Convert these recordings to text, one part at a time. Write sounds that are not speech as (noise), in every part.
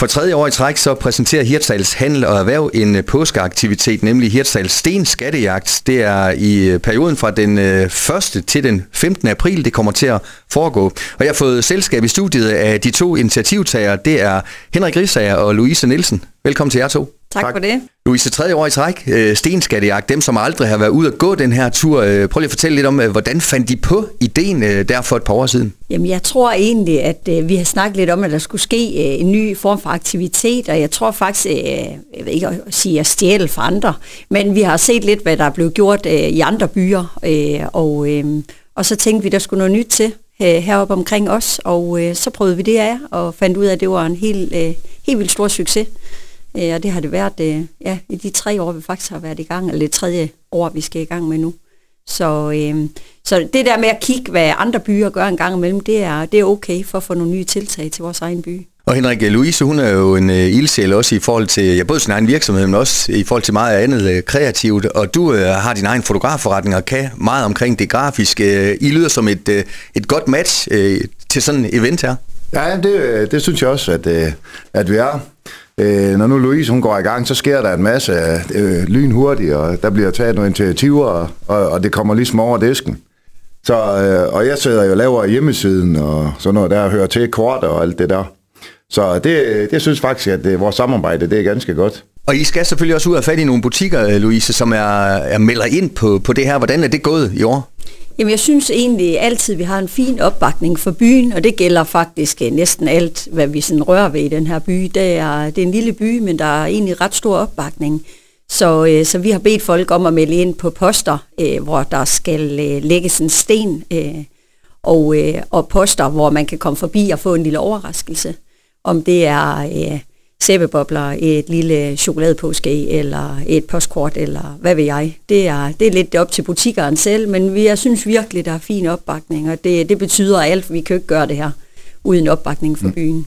For tredje år i træk så præsenterer Hirtshals Handel og Erhverv en øh, påskeaktivitet, nemlig Hirtshals Sten Skattejagt. Det er i øh, perioden fra den øh, 1. Til den 15. april, det kommer til at foregå. Og jeg har fået selskab i studiet af de to initiativtagere. Det er Henrik Risager og Louise Nielsen. Velkommen til jer to. Tak, tak. for det. Louise, tredje år i træk, øh, stenskattejagt, dem som aldrig har været ude at gå den her tur. Øh, prøv lige at fortælle lidt om, øh, hvordan fandt de på ideen øh, der for et par år siden? Jamen, jeg tror egentlig, at øh, vi har snakket lidt om, at der skulle ske øh, en ny form for aktivitet, og jeg tror faktisk, øh, jeg ved ikke at sige at stjæle for andre, men vi har set lidt, hvad der er blevet gjort øh, i andre byer, øh, og, øh, og så tænkte vi, der skulle noget nyt til øh, heroppe omkring os, og øh, så prøvede vi det af, og fandt ud af, at det var en helt, øh, helt vildt stor succes. Øh, og det har det været øh, ja, i de tre år, vi faktisk har været i gang, eller det tredje år, vi skal i gang med nu. Så, øh, så det der med at kigge, hvad andre byer gør en gang imellem, det er, det er okay for at få nogle nye tiltag til vores egen by. Og Henrik, Louise, hun er jo en uh, ildsjæl også i forhold til, ja, både sin egen virksomhed, men også i forhold til meget andet uh, kreativt. Og du uh, har din egen fotografforretning og kan meget omkring det grafiske. I lyder som et, uh, et godt match uh, til sådan et event her. Ja, det, det synes jeg også, at, at vi er. Øh, når nu Louise hun går i gang, så sker der en masse øh, lynhurtigt, og der bliver taget nogle initiativer, og, og, og det kommer ligesom over disken. Så, øh, og jeg sidder jo og laver hjemmesiden, og sådan noget der hører til kort og alt det der. Så det, det synes faktisk, at det, vores samarbejde det er ganske godt. Og I skal selvfølgelig også ud og fat i nogle butikker, øh, Louise, som er, er melder ind på, på det her. Hvordan er det gået i år? Jamen, jeg synes egentlig altid, at vi har en fin opbakning for byen, og det gælder faktisk øh, næsten alt, hvad vi sådan rører ved i den her by. Det er, det er en lille by, men der er egentlig ret stor opbakning. Så, øh, så vi har bedt folk om at melde ind på poster, øh, hvor der skal øh, lægges en sten, øh, og, øh, og poster, hvor man kan komme forbi og få en lille overraskelse. Om det er... Øh, sæbebobler, et lille chokoladepåske eller et postkort, eller hvad ved jeg. Det er, det er lidt op til butikkeren selv, men vi, jeg synes virkelig, der er fin opbakning, og det, det betyder alt. Vi kan jo ikke gøre det her uden opbakning for mm. byen.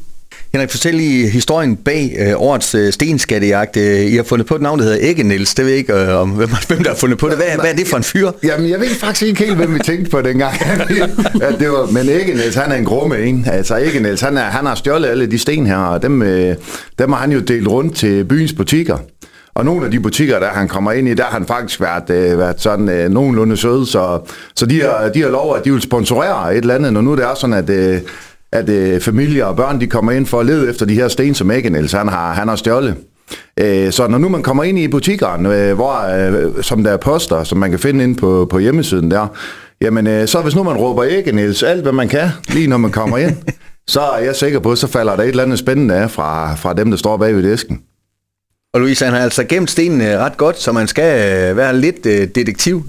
Henrik, fortæl lige historien bag øh, årets øh, stenskattejagt. Øh, I har fundet på et navn, der hedder Ikke Niels. Det ved jeg ikke, øh, om hvem, hvem der har fundet på det. Hvad, hvad er det for en fyr? Jamen, jeg ved faktisk ikke helt, hvem vi tænkte på dengang. (laughs) at det var, men Ikke Niels, han er en grumme, ikke? Altså Ikke Niels, han, er, han har stjålet alle de sten her, og dem, øh, dem har han jo delt rundt til byens butikker. Og nogle af de butikker, der han kommer ind i, der har han faktisk været, øh, været sådan øh, nogenlunde sød, så, så de, har, de har lov, at de vil sponsorere et eller andet, når nu det er sådan, at, øh, at øh, familier og børn de kommer ind for at lede efter de her sten, som Egenels han har, han har stjålet. Øh, så når nu man kommer ind i butikkerne, øh, hvor, øh, som der er poster, som man kan finde ind på, på hjemmesiden der, jamen øh, så hvis nu man råber Egenels alt, hvad man kan, lige når man kommer ind, (laughs) så er jeg sikker på, så falder der et eller andet spændende af fra, fra dem, der står bag ved disken. Og Louise, han har altså gemt stenene ret godt, så man skal være lidt detektiv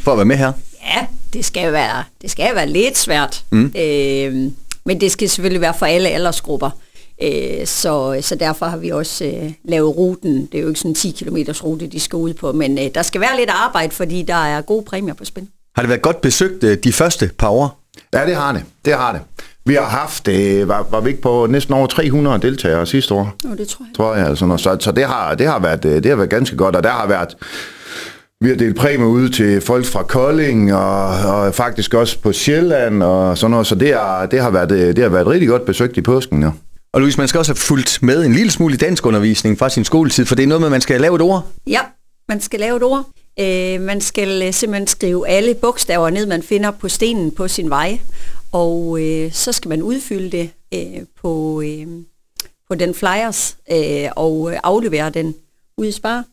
for at være med her. Ja, det skal være, det skal være lidt svært. Mm. Øh, men det skal selvfølgelig være for alle aldersgrupper. Øh, så, så derfor har vi også øh, lavet ruten. Det er jo ikke sådan en 10 km rute, de skal ud på, men øh, der skal være lidt arbejde, fordi der er gode præmier på spil. Har det været godt besøgt de første par år? Ja, det har det. Det har det. Vi har haft, øh, var, var vi ikke på næsten over 300 deltagere sidste år? Jo, det tror jeg. Tror jeg, altså. Så, så det, har, det, har været, det har været ganske godt, og der har været vi har delt præmier ud til folk fra Kolding og, og faktisk også på Sjælland og sådan noget, så det, er, det, har, været, det har været rigtig godt besøgt i påsken, ja. Og Louise, man skal også have fulgt med en lille smule i dansk undervisning fra sin skoletid, for det er noget med, at man skal lave et ord. Ja, man skal lave et ord. Øh, man skal øh, simpelthen skrive alle bogstaver ned, man finder på stenen på sin vej, og øh, så skal man udfylde det øh, på, øh, på den flyers øh, og aflevere den ud i spar.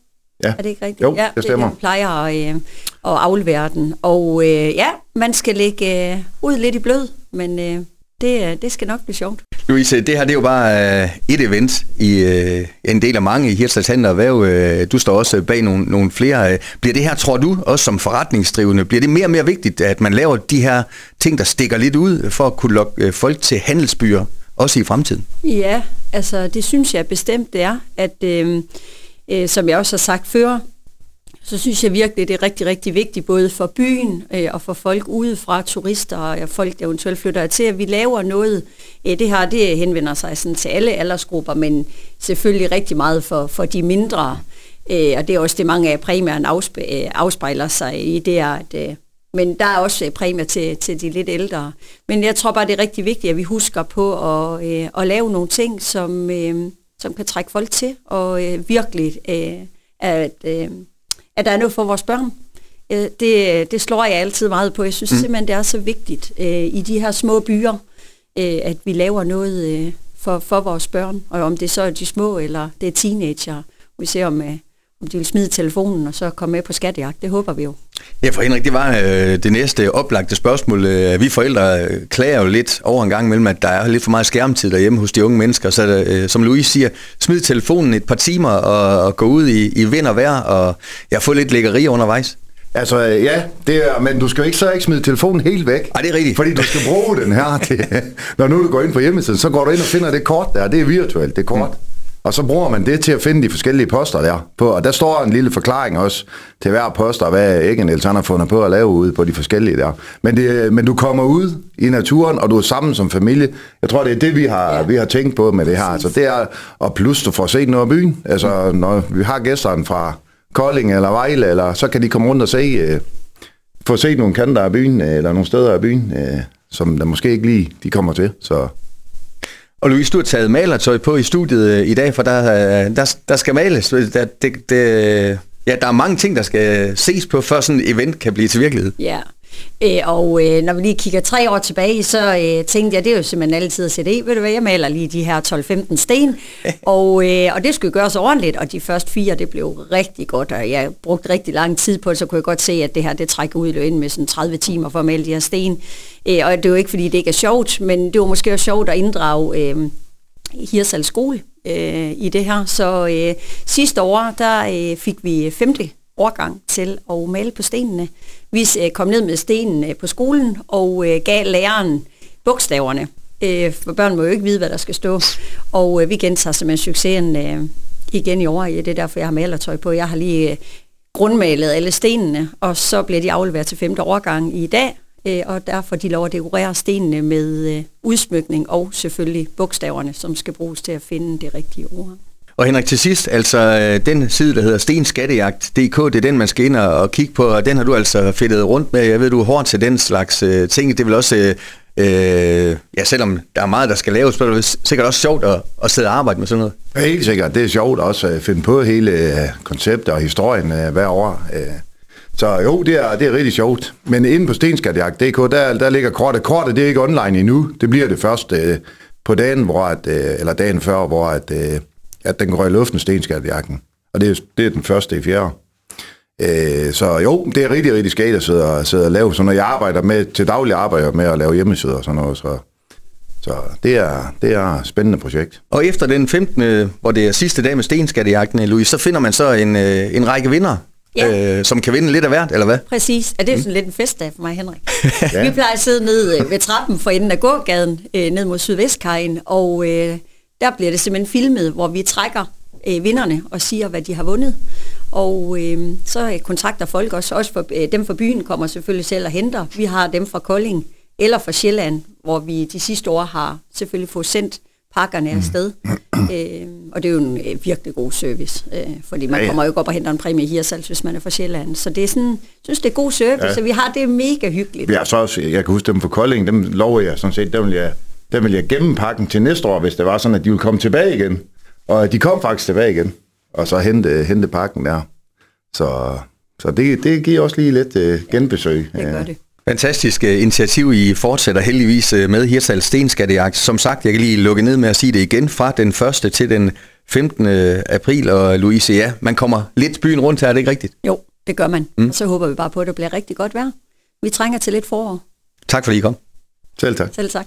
Ja. Er det ikke rigtigt? Jo, ja, det stemmer. Det, plejer at, øh, at aflevere den. Og øh, ja, man skal lægge øh, ud lidt i blød, men øh, det, øh, det skal nok blive sjovt. Louise, det her det er jo bare øh, et event i øh, en del af mange i Hirtshals Handel og Erhverv. Øh, du står også bag nogle, nogle flere. Øh. Bliver det her, tror du, også som forretningsdrivende, bliver det mere og mere vigtigt, at man laver de her ting, der stikker lidt ud, for at kunne lokke øh, folk til handelsbyer, også i fremtiden? Ja, altså det synes jeg bestemt, det er, at... Øh, øh, som jeg også har sagt før, så synes jeg virkelig, det er rigtig, rigtig vigtigt, både for byen øh, og for folk udefra, turister og folk, der eventuelt flytter til, at vi laver noget. Øh, det her, det henvender sig sådan til alle aldersgrupper, men selvfølgelig rigtig meget for, for de mindre. Øh, og det er også det, mange af præmierne afspe, øh, afspejler sig i, det er, at øh, men der er også øh, præmier til, til de lidt ældre. Men jeg tror bare, det er rigtig vigtigt, at vi husker på at, øh, at lave nogle ting, som, øh, som kan trække folk til, og øh, virkelig, øh, at, øh, at der er noget for vores børn. Øh, det, det slår jeg altid meget på. Jeg synes mm. simpelthen, det er så vigtigt øh, i de her små byer, øh, at vi laver noget øh, for, for vores børn, og om det så er de små, eller det er teenager. Vi ser om... Øh, om de vil smide telefonen og så komme med på skattejagt. Det håber vi jo. Ja, for Henrik, det var øh, det næste oplagte spørgsmål. Øh, vi forældre øh, klager jo lidt over en gang mellem, at der er lidt for meget skærmtid derhjemme hos de unge mennesker. Så øh, som Louise siger, smid telefonen et par timer og, og gå ud i, i vind og vejr og ja, få lidt lækkeri undervejs. Altså, ja, det er, men du skal ikke så ikke smide telefonen helt væk. Nej, det er rigtigt. Fordi du skal bruge den her. Til, (laughs) når nu du går ind på hjemmesiden, så går du ind og finder det kort der. Det er virtuelt, det kort. Mm. Og så bruger man det til at finde de forskellige poster der. På, og der står en lille forklaring også til hver poster, hvad ikke Niels har fundet på at lave ude på de forskellige der. Men, det, men du kommer ud i naturen, og du er sammen som familie. Jeg tror, det er det, vi har, ja. vi har tænkt på med det her. Altså, det er, og plus du får set noget af byen. Altså, når vi har gæsterne fra Kolding eller Vejle, eller, så kan de komme rundt og se, øh, få set nogle kanter af byen, eller nogle steder af byen, øh, som der måske ikke lige de kommer til. Så og Louise, du har taget malertøj på i studiet øh, i dag, for der, øh, der, der skal males. Øh, der, det, det, ja, der er mange ting, der skal ses på, før sådan et event kan blive til virkelighed. Ja, Øh, og øh, når vi lige kigger tre år tilbage, så øh, tænkte jeg, det er jo simpelthen altid at sætte i. Ved du hvad, jeg maler lige de her 12-15 sten, (laughs) og, øh, og det skulle gøres ordentligt, og de første fire, det blev rigtig godt, og jeg brugte rigtig lang tid på det, så kunne jeg godt se, at det her, det trækker ud ind med sådan 30 timer for at male de her sten. Øh, og det er jo ikke, fordi det ikke er sjovt, men det var måske også sjovt at inddrage øh, Hirsals skole øh, i det her. Så øh, sidste år, der øh, fik vi femte årgang til at male på stenene. Vi øh, kom ned med stenene øh, på skolen og øh, gav læreren bogstaverne. For børn må jo ikke vide, hvad der skal stå. Og vi gentager simpelthen succesen igen i år. Det er derfor, jeg har malertøj på. Jeg har lige grundmalet alle stenene, og så bliver de afleveret til femte årgang i dag. Og derfor de lov at dekorere stenene med udsmykning og selvfølgelig bogstaverne, som skal bruges til at finde det rigtige ord. Og Henrik, til sidst, altså øh, den side, der hedder stenskattejagt.dk, det er den, man skal ind og, kigge på, og den har du altså fedtet rundt med. Jeg ved, du er hård til den slags øh, ting. Det vil også, øh, øh, ja, selvom der er meget, der skal laves, så er det sikkert også sjovt at, at sidde og arbejde med sådan noget. Ja, helt sikkert. Det er sjovt også at finde på hele øh, konceptet og historien øh, hver år. Øh. så jo, det er, det er rigtig sjovt. Men inde på stenskattejagt.dk, der, der ligger kortet. Kortet det er ikke online endnu. Det bliver det først øh, på dagen, hvor at, øh, eller dagen før, hvor at, Øh, at den går i luften, stenskatjakken. Og det er, det er den første i fjerde. Øh, så jo, det er rigtig, rigtig skægt at sidde og, sidde og lave. Så når jeg arbejder med, til daglig arbejder med at lave hjemmesider og sådan noget, så, så det er, det er et spændende projekt. Og efter den 15. hvor det er sidste dag med stenskattejagten, Louise, så finder man så en, øh, en række vinder, ja. øh, som kan vinde lidt af hvert, eller hvad? Præcis. Er det er sådan mm. lidt en festdag for mig, Henrik. (laughs) ja. Vi plejer at sidde ned øh, ved trappen for enden af gågaden, øh, ned mod Sydvestkajen, og øh, der bliver det simpelthen filmet, hvor vi trækker øh, vinderne og siger, hvad de har vundet. Og øh, så kontakter folk også, også for, øh, dem fra byen kommer selvfølgelig selv og henter. Vi har dem fra Kolding eller fra Sjælland, hvor vi de sidste år har selvfølgelig fået sendt pakkerne afsted. Mm. øh, og det er jo en øh, virkelig god service, øh, fordi man ja, ja. kommer jo ikke op og henter en præmie her selv, hvis man er fra Sjælland. Så det er sådan, synes det er god service, ja. så vi har det mega hyggeligt. Ja, så også, jeg kan huske dem fra Kolding, dem lover jeg sådan set, dem vil jeg der vil jeg gemme pakken til næste år, hvis det var sådan, at de ville komme tilbage igen. Og de kom faktisk tilbage igen, og så hente, hente pakken der. Så, så det, det giver også lige lidt uh, genbesøg. Ja, det gør det. Fantastisk uh, initiativ, I fortsætter heldigvis uh, med Hirtshals Stenskattejagt. Som sagt, jeg kan lige lukke ned med at sige det igen, fra den 1. til den 15. april, og Louise, ja, man kommer lidt byen rundt her, er det ikke rigtigt? Jo, det gør man. Mm. Og så håber vi bare på, at det bliver rigtig godt vejr. Vi trænger til lidt forår. Tak fordi I kom. Selv tak. Selv tak.